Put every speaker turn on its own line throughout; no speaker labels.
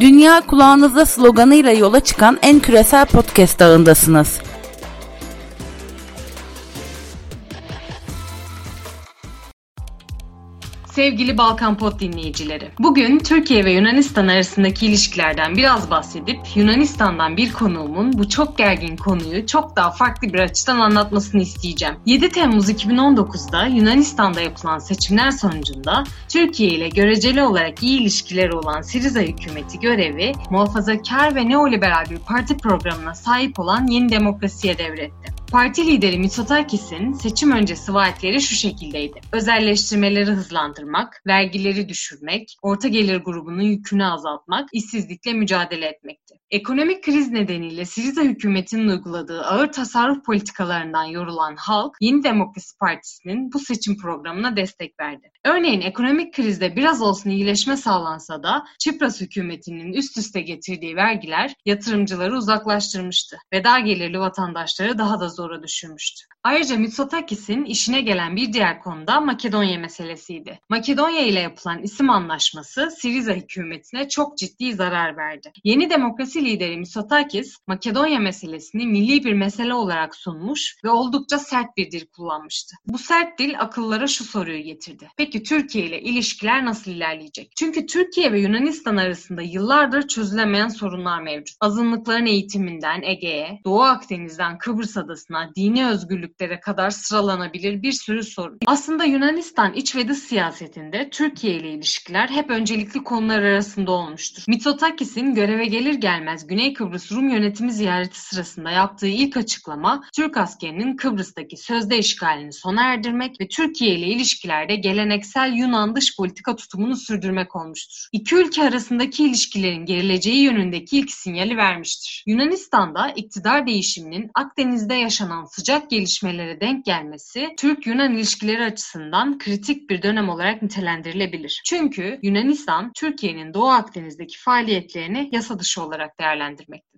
Dünya kulağınızda sloganıyla yola çıkan en küresel podcast ağındasınız.
Sevgili Balkan Pod dinleyicileri, bugün Türkiye ve Yunanistan arasındaki ilişkilerden biraz bahsedip Yunanistan'dan bir konuğumun bu çok gergin konuyu çok daha farklı bir açıdan anlatmasını isteyeceğim. 7 Temmuz 2019'da Yunanistan'da yapılan seçimler sonucunda Türkiye ile göreceli olarak iyi ilişkileri olan Siriza hükümeti görevi muhafazakar ve neoliberal bir parti programına sahip olan Yeni Demokrasi'ye devretti. Parti lideri Mitsotakis'in seçim öncesi vaatleri şu şekildeydi. Özelleştirmeleri hızlandırmak, vergileri düşürmek, orta gelir grubunun yükünü azaltmak, işsizlikle mücadele etmekti. Ekonomik kriz nedeniyle Siriza hükümetinin uyguladığı ağır tasarruf politikalarından yorulan halk, Yeni Demokrasi Partisi'nin bu seçim programına destek verdi. Örneğin ekonomik krizde biraz olsun iyileşme sağlansa da Çipras hükümetinin üst üste getirdiği vergiler yatırımcıları uzaklaştırmıştı ve dar gelirli vatandaşları daha da zora düşürmüştü. Ayrıca Mitsotakis'in işine gelen bir diğer konu da Makedonya meselesiydi. Makedonya ile yapılan isim anlaşması Siriza hükümetine çok ciddi zarar verdi. Yeni demokrasi lideri Mitsotakis, Makedonya meselesini milli bir mesele olarak sunmuş ve oldukça sert bir dil kullanmıştı. Bu sert dil akıllara şu soruyu getirdi. Peki Türkiye ile ilişkiler nasıl ilerleyecek? Çünkü Türkiye ve Yunanistan arasında yıllardır çözülemeyen sorunlar mevcut. Azınlıkların eğitiminden Ege'ye, Doğu Akdeniz'den Kıbrıs adasına, dini özgürlüklere kadar sıralanabilir bir sürü sorun. Aslında Yunanistan iç ve dış siyasetinde Türkiye ile ilişkiler hep öncelikli konular arasında olmuştur. Mitsotakis'in göreve gelir gelmez Güney Kıbrıs Rum yönetimi ziyareti sırasında yaptığı ilk açıklama Türk askerinin Kıbrıs'taki sözde işgalini sona erdirmek ve Türkiye ile ilişkilerde geleneksel Yunan dış politika tutumunu sürdürmek olmuştur. İki ülke arasındaki ilişkilerin gerileceği yönündeki ilk sinyali vermiştir. Yunanistan'da iktidar değişiminin Akdeniz'de yaşanan sıcak gelişmelere denk gelmesi Türk-Yunan ilişkileri açısından kritik bir dönem olarak nitelendirilebilir. Çünkü Yunanistan Türkiye'nin Doğu Akdeniz'deki faaliyetlerini yasa dışı olarak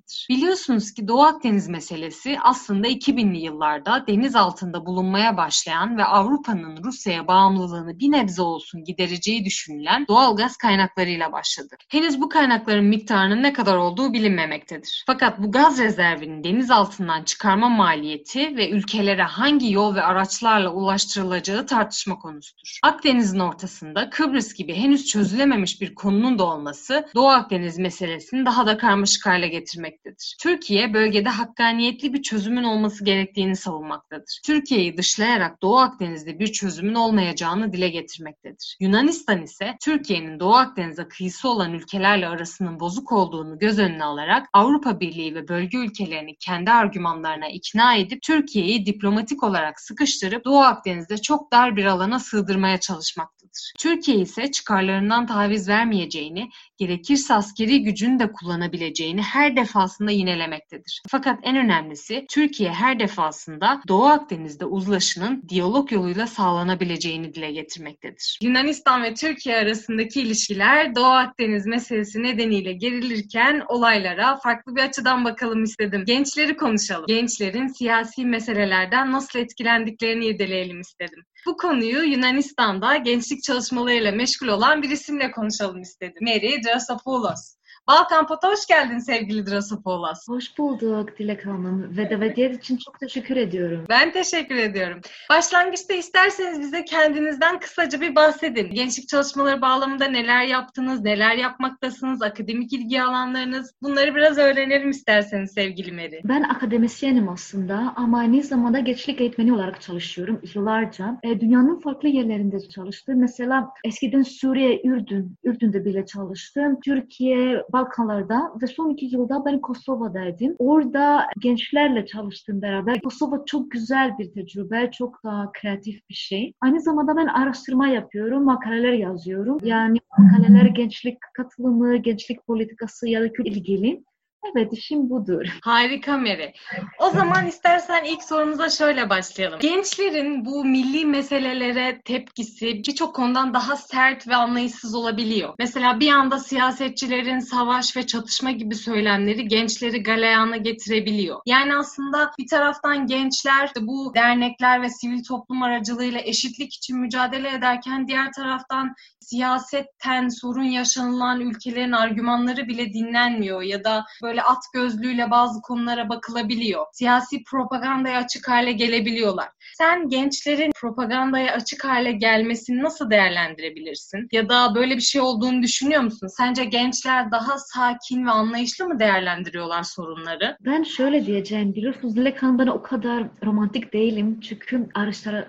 değerlendirmektedir. Biliyorsunuz ki Doğu Akdeniz meselesi aslında 2000'li yıllarda deniz altında bulunmaya başlayan ve Avrupa'nın Rusya'ya bağımlılığını bir nebze olsun gidereceği düşünülen doğal gaz kaynaklarıyla başladı. Henüz bu kaynakların miktarının ne kadar olduğu bilinmemektedir. Fakat bu gaz rezervinin deniz altından çıkarma maliyeti ve ülkelere hangi yol ve araçlarla ulaştırılacağı tartışma konusudur. Akdeniz'in ortasında Kıbrıs gibi henüz çözülememiş bir konunun da olması Doğu Akdeniz meselesini daha da karmaşık hale getirmektedir. Türkiye bölgede hakkaniyetli bir çözümün olması gerektiğini savunmaktadır. Türkiye'yi dışlayarak Doğu Akdeniz'de bir çözümün olmayacağını dile getirmektedir. Yunanistan ise Türkiye'nin Doğu Akdeniz'e kıyısı olan ülkelerle arasının bozuk olduğunu göz önüne alarak Avrupa Birliği ve bölge ülkelerini kendi argümanlarına ikna edip Türkiye'yi diplomatik olarak sıkıştırıp Doğu Akdeniz'de çok dar bir alana sığdırmaya çalışmaktadır. Türkiye ise çıkarlarından taviz vermeyeceğini, gerekirse askeri gücünü de kullanabileceğini her defasında yinelemektedir. Fakat en önemlisi Türkiye her defasında Doğu Akdeniz'de uzlaşının diyalog yoluyla sağlanabileceğini dile getirmektedir. Yunanistan ve Türkiye arasındaki ilişkiler Doğu Akdeniz meselesi nedeniyle gerilirken olaylara farklı bir açıdan bakalım istedim. Gençleri konuşalım. Gençlerin siyasi meselelerden nasıl etkilendiklerini irdeleyelim istedim. Bu konuyu Yunanistan'da gençlik çalışmalarıyla meşgul olan bir isimle konuşalım istedim. Mary Drasopoulos. Balkan Pot'a hoş geldin sevgili Drasopoulos.
Hoş bulduk Dilek Hanım ve davetiyet için çok teşekkür ediyorum.
Ben teşekkür ediyorum. Başlangıçta isterseniz bize kendinizden kısaca bir bahsedin. Gençlik çalışmaları bağlamında neler yaptınız, neler yapmaktasınız, akademik ilgi alanlarınız bunları biraz öğrenelim isterseniz sevgili Meri.
Ben akademisyenim aslında ama aynı zamanda gençlik eğitmeni olarak çalışıyorum yıllarca. E, dünyanın farklı yerlerinde çalıştım. Mesela eskiden Suriye, Ürdün, Ürdün'de bile çalıştım. Türkiye, Balkanlarda ve son iki yılda ben Kosova'daydım. Orada gençlerle çalıştım beraber. Kosova çok güzel bir tecrübe, çok daha kreatif bir şey. Aynı zamanda ben araştırma yapıyorum, makaleler yazıyorum. Yani makaleler gençlik katılımı, gençlik politikası ya da ilgili. Evet işim budur.
Harika Meri. O zaman istersen ilk sorumuza şöyle başlayalım. Gençlerin bu milli meselelere tepkisi birçok konudan daha sert ve anlayışsız olabiliyor. Mesela bir anda siyasetçilerin savaş ve çatışma gibi söylemleri gençleri galeyana getirebiliyor. Yani aslında bir taraftan gençler bu dernekler ve sivil toplum aracılığıyla eşitlik için mücadele ederken diğer taraftan siyasetten sorun yaşanılan ülkelerin argümanları bile dinlenmiyor ya da böyle at gözlüğüyle bazı konulara bakılabiliyor. Siyasi propagandaya açık hale gelebiliyorlar. Sen gençlerin propagandaya açık hale gelmesini nasıl değerlendirebilirsin? Ya da böyle bir şey olduğunu düşünüyor musun? Sence gençler daha sakin ve anlayışlı mı değerlendiriyorlar sorunları?
Ben şöyle diyeceğim. Biliyorsunuz Hanım ben o kadar romantik değilim. Çünkü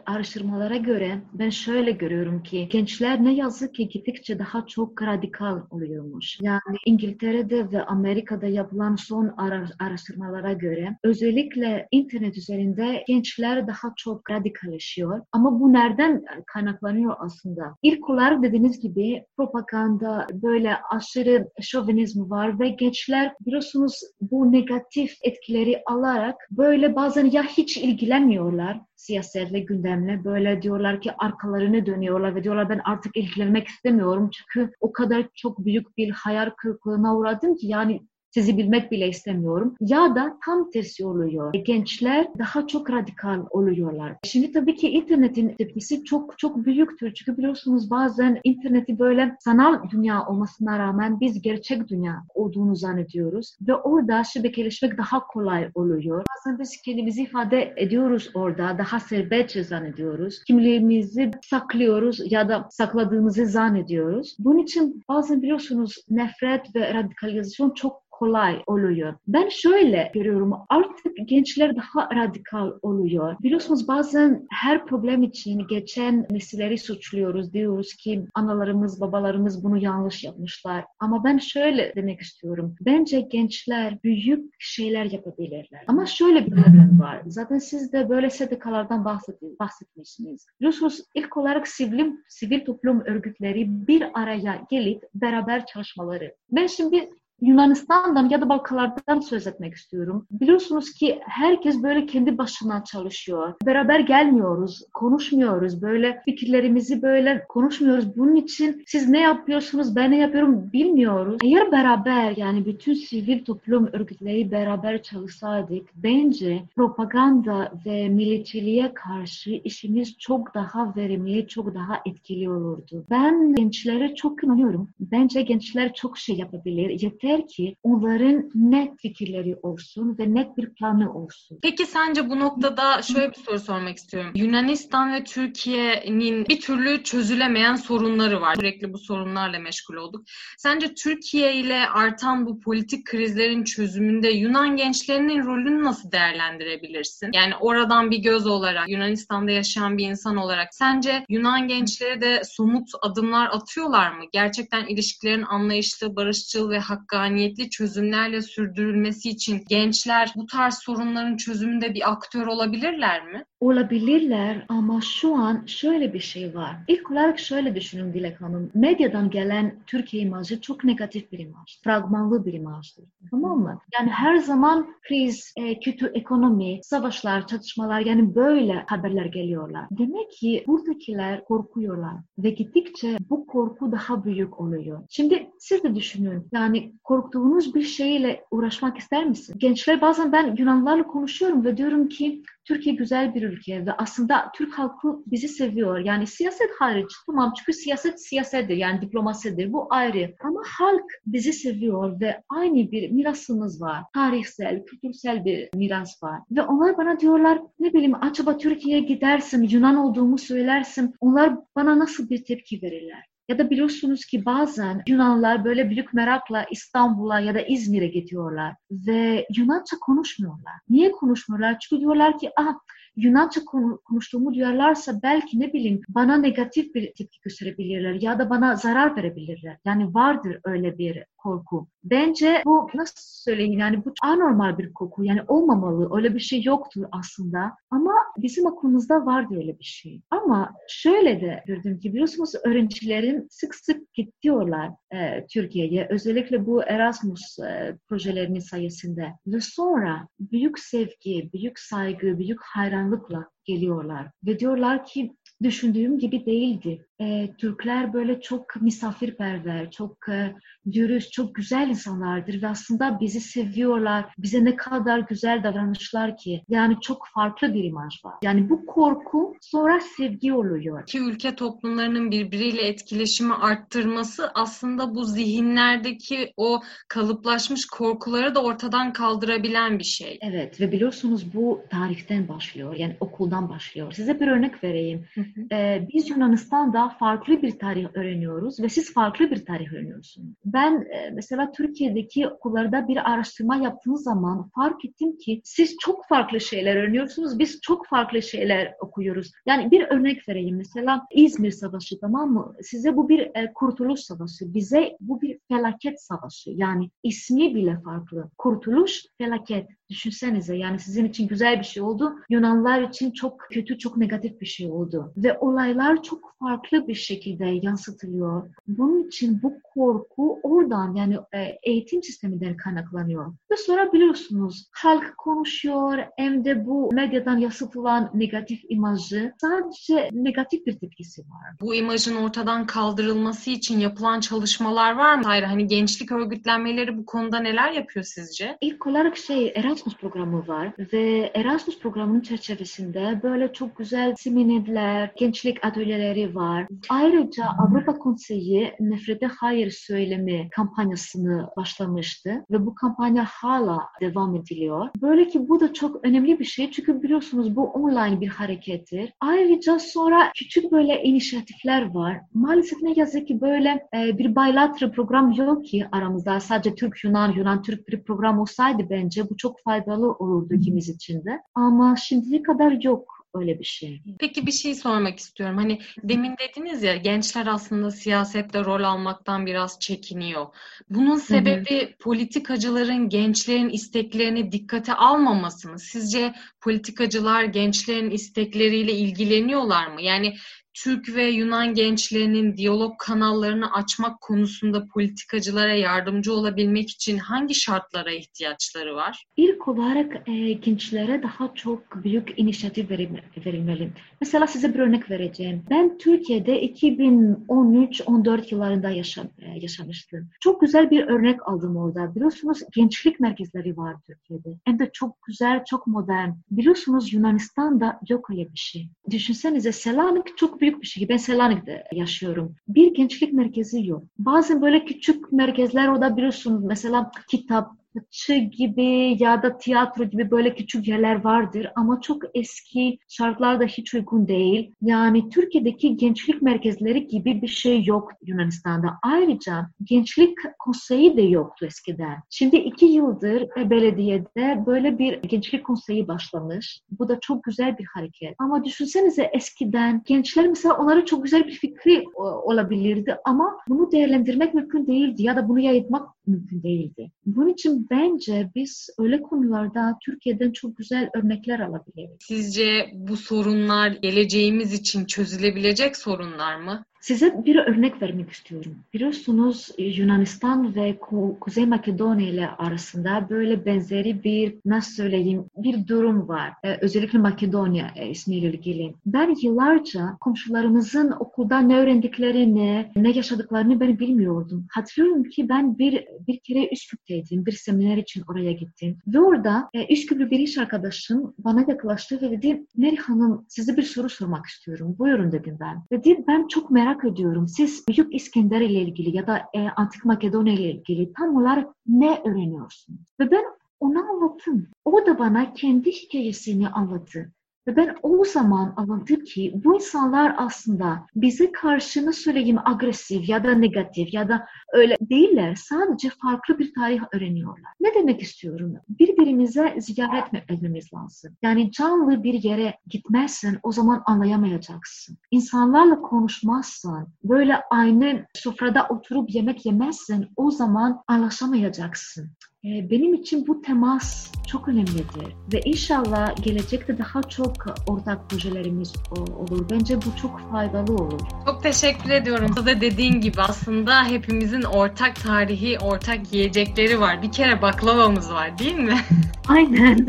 araştırmalara göre ben şöyle görüyorum ki gençler ne yazık ki gittikçe daha çok radikal oluyormuş. Yani İngiltere'de ve Amerika'da yapılan son araştırmalara göre özellikle internet üzerinde gençler daha çok radikalleşiyor. Ama bu nereden kaynaklanıyor aslında? İlk olarak dediğiniz gibi propaganda, böyle aşırı şovenizm var ve gençler biliyorsunuz bu negatif etkileri alarak böyle bazen ya hiç ilgilenmiyorlar siyasetle, gündemle. Böyle diyorlar ki arkalarını dönüyorlar ve diyorlar ben artık ilgilenmek istemiyorum. Çünkü o kadar çok büyük bir hayal kırıklığına uğradım ki yani sizi bilmek bile istemiyorum. Ya da tam tersi oluyor. Gençler daha çok radikal oluyorlar. Şimdi tabii ki internetin tepkisi çok çok büyüktür. Çünkü biliyorsunuz bazen interneti böyle sanal dünya olmasına rağmen biz gerçek dünya olduğunu zannediyoruz. Ve orada şebekeleşmek daha kolay oluyor. Bazen biz kendimizi ifade ediyoruz orada. Daha serbestçe zannediyoruz. Kimliğimizi saklıyoruz ya da sakladığımızı zannediyoruz. Bunun için bazen biliyorsunuz nefret ve radikalizasyon çok kolay oluyor. Ben şöyle görüyorum artık gençler daha radikal oluyor. Biliyorsunuz bazen her problem için geçen nesilleri suçluyoruz. Diyoruz ki analarımız, babalarımız bunu yanlış yapmışlar. Ama ben şöyle demek istiyorum. Bence gençler büyük şeyler yapabilirler. Ama şöyle bir problem var. Zaten siz de böyle SDK'lardan bahset, bahsetmişsiniz. Biliyorsunuz ilk olarak sivil, sivil toplum örgütleri bir araya gelip beraber çalışmaları. Ben şimdi Yunanistan'dan ya da Balkanlardan söz etmek istiyorum. Biliyorsunuz ki herkes böyle kendi başına çalışıyor. Beraber gelmiyoruz, konuşmuyoruz. Böyle fikirlerimizi böyle konuşmuyoruz. Bunun için siz ne yapıyorsunuz, ben ne yapıyorum bilmiyoruz. Eğer beraber yani bütün sivil toplum örgütleri beraber çalışsaydık bence propaganda ve milliyetçiliğe karşı işimiz çok daha verimli, çok daha etkili olurdu. Ben gençlere çok inanıyorum. Bence gençler çok şey yapabilir. Yeter yeter ki onların net fikirleri olsun ve net bir planı olsun.
Peki sence bu noktada şöyle bir soru sormak istiyorum. Yunanistan ve Türkiye'nin bir türlü çözülemeyen sorunları var. Sürekli bu sorunlarla meşgul olduk. Sence Türkiye ile artan bu politik krizlerin çözümünde Yunan gençlerinin rolünü nasıl değerlendirebilirsin? Yani oradan bir göz olarak, Yunanistan'da yaşayan bir insan olarak sence Yunan gençleri de somut adımlar atıyorlar mı? Gerçekten ilişkilerin anlayışlı, barışçıl ve hakka hakkaniyetli çözümlerle sürdürülmesi için gençler bu tarz sorunların çözümünde bir aktör olabilirler mi?
Olabilirler ama şu an şöyle bir şey var. İlk olarak şöyle düşünün Dilek Hanım. Medyadan gelen Türkiye imajı çok negatif bir imaj. Fragmanlı bir imajdır. Tamam mı? Yani her zaman kriz, e, kötü ekonomi, savaşlar, çatışmalar yani böyle haberler geliyorlar. Demek ki buradakiler korkuyorlar ve gittikçe bu korku daha büyük oluyor. Şimdi siz de düşünün. Yani korktuğunuz bir şeyle uğraşmak ister misin? Gençler bazen ben Yunanlılarla konuşuyorum ve diyorum ki Türkiye güzel bir ülke ve aslında Türk halkı bizi seviyor. Yani siyaset hariç tamam çünkü siyaset siyasettir yani diplomasidir bu ayrı. Ama halk bizi seviyor ve aynı bir mirasımız var. Tarihsel, kültürsel bir miras var. Ve onlar bana diyorlar ne bileyim acaba Türkiye'ye gidersin, Yunan olduğumu söylersin. Onlar bana nasıl bir tepki verirler? Ya da biliyorsunuz ki bazen Yunanlar böyle büyük merakla İstanbul'a ya da İzmir'e gidiyorlar ve Yunanca konuşmuyorlar. Niye konuşmuyorlar? Çünkü diyorlar ki ah Yunanca konuştuğumu duyarlarsa belki ne bileyim bana negatif bir tepki gösterebilirler ya da bana zarar verebilirler. Yani vardır öyle bir korku. Bence bu nasıl söyleyeyim yani bu anormal bir koku yani olmamalı öyle bir şey yoktur aslında ama bizim okulumuzda vardı öyle bir şey. Ama şöyle de gördüm ki biliyorsunuz öğrencilerin sık sık gidiyorlar e, Türkiye'ye özellikle bu Erasmus e, projelerinin sayesinde ve sonra büyük sevgi, büyük saygı, büyük hayranlıkla geliyorlar ve diyorlar ki düşündüğüm gibi değildi. E, Türkler böyle çok misafirperver, çok e, dürüst, çok güzel insanlardır ve aslında bizi seviyorlar. Bize ne kadar güzel davranışlar ki. Yani çok farklı bir imaj var. Yani bu korku sonra sevgi oluyor.
İki ülke toplumlarının birbiriyle etkileşimi arttırması aslında bu zihinlerdeki o kalıplaşmış korkuları da ortadan kaldırabilen bir şey.
Evet ve biliyorsunuz bu tarihten başlıyor. Yani okuldan başlıyor. Size bir örnek vereyim. Ee, biz Yunanistan'da farklı bir tarih öğreniyoruz ve siz farklı bir tarih öğreniyorsunuz. Ben e, mesela Türkiye'deki okullarda bir araştırma yaptığım zaman fark ettim ki siz çok farklı şeyler öğreniyorsunuz, biz çok farklı şeyler okuyoruz. Yani bir örnek vereyim mesela İzmir Savaşı tamam mı? Size bu bir e, kurtuluş savaşı, bize bu bir felaket savaşı. Yani ismi bile farklı. Kurtuluş, felaket. Düşünsenize yani sizin için güzel bir şey oldu. Yunanlılar için çok kötü, çok negatif bir şey oldu. Ve olaylar çok farklı bir şekilde yansıtılıyor. Bunun için bu korku oradan yani e, eğitim sisteminden kaynaklanıyor. Ve sonra biliyorsunuz halk konuşuyor hem de bu medyadan yansıtılan negatif imajı sadece negatif bir tepkisi var.
Bu imajın ortadan kaldırılması için yapılan çalışmalar var mı? Hayır hani gençlik örgütlenmeleri bu konuda neler yapıyor sizce?
İlk olarak şey Erasmus programı var ve Erasmus programının çerçevesinde böyle çok güzel seminerler, gençlik atölyeleri var. Ayrıca Avrupa Konseyi Nefrete Hayır Söylemi kampanyasını başlamıştı ve bu kampanya hala devam ediliyor. Böyle ki bu da çok önemli bir şey çünkü biliyorsunuz bu online bir harekettir. Ayrıca sonra küçük böyle inisiyatifler var. Maalesef ne yazık ki böyle e, bir bilateral program yok ki aramızda. Sadece Türk-Yunan, Yunan-Türk bir program olsaydı bence bu çok faydalı olurdu ikimiz için de. Ama şimdiye kadar yok öyle bir şey.
Peki bir şey sormak istiyorum. Hani demin dediniz ya gençler aslında siyasette rol almaktan biraz çekiniyor. Bunun sebebi hı hı. politikacıların gençlerin isteklerini dikkate almaması mı? Sizce politikacılar gençlerin istekleriyle ilgileniyorlar mı? Yani Türk ve Yunan gençlerinin diyalog kanallarını açmak konusunda politikacılara yardımcı olabilmek için hangi şartlara ihtiyaçları var?
İlk olarak e, gençlere daha çok büyük inisiyatif verilmeli. Mesela size bir örnek vereceğim. Ben Türkiye'de 2013-14 yıllarında yaşam, e, yaşamıştım. Çok güzel bir örnek aldım orada. Biliyorsunuz gençlik merkezleri var Türkiye'de. Hem de çok güzel, çok modern. Biliyorsunuz Yunanistan'da yok öyle bir şey. Düşünsenize Selanik çok büyük büyük bir şey. Ben Selanik'te yaşıyorum. Bir gençlik merkezi yok. Bazen böyle küçük merkezler o da biliyorsunuz mesela kitap, sanatçı gibi ya da tiyatro gibi böyle küçük yerler vardır ama çok eski şartlarda hiç uygun değil. Yani Türkiye'deki gençlik merkezleri gibi bir şey yok Yunanistan'da. Ayrıca gençlik konseyi de yoktu eskiden. Şimdi iki yıldır belediyede böyle bir gençlik konseyi başlamış. Bu da çok güzel bir hareket. Ama düşünsenize eskiden gençler mesela onlara çok güzel bir fikri olabilirdi ama bunu değerlendirmek mümkün değildi ya da bunu yayınmak mümkün değildi. Bunun için bence biz öyle konularda Türkiye'den çok güzel örnekler alabiliriz.
Sizce bu sorunlar geleceğimiz için çözülebilecek sorunlar mı?
Size bir örnek vermek istiyorum. Biliyorsunuz Yunanistan ve Kuzey Makedonya ile arasında böyle benzeri bir nasıl söyleyeyim bir durum var. Ee, özellikle Makedonya e, ismiyle ilgili. Ben yıllarca komşularımızın okulda ne öğrendiklerini, ne yaşadıklarını ben bilmiyordum. Hatırlıyorum ki ben bir bir kere Üsküp'teydim. Bir seminer için oraya gittim. Ve orada e, Üsküplü bir iş arkadaşım bana yaklaştı ve dedi Meri Hanım size bir soru sormak istiyorum. Buyurun dedim ben. Dedi ben çok merak merak ediyorum. Siz Büyük İskender ile ilgili ya da e, Antik Makedonya ile ilgili tam olarak ne öğreniyorsunuz? Ve ben onu anlattım. O da bana kendi hikayesini anlattı. Ve ben o zaman anladım ki bu insanlar aslında bize karşı nasıl söyleyeyim agresif ya da negatif ya da öyle değiller. Sadece farklı bir tarih öğreniyorlar. Ne demek istiyorum? Birbirimize ziyaret etmemiz lazım. Yani canlı bir yere gitmezsen o zaman anlayamayacaksın. İnsanlarla konuşmazsan, böyle aynı sofrada oturup yemek yemezsen o zaman anlaşamayacaksın. Ee, benim için bu temas çok önemlidir ve inşallah gelecekte daha çok ortak projelerimiz olur. Bence bu çok faydalı olur.
Çok teşekkür ediyorum. Da dediğin gibi aslında hepimizin ortak tarihi, ortak yiyecekleri var. Bir kere baklavamız var değil mi?
Aynen.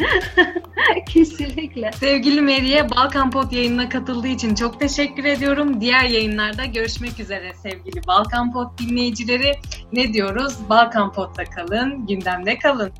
Kesinlikle.
Sevgili Meri'ye Balkan Pod yayınına katıldığı için çok teşekkür ediyorum. Diğer yayınlarda görüşmek üzere sevgili Balkan Pod dinleyicileri. Ne diyoruz? Balkan Pod'da kalın, gündemde kalın.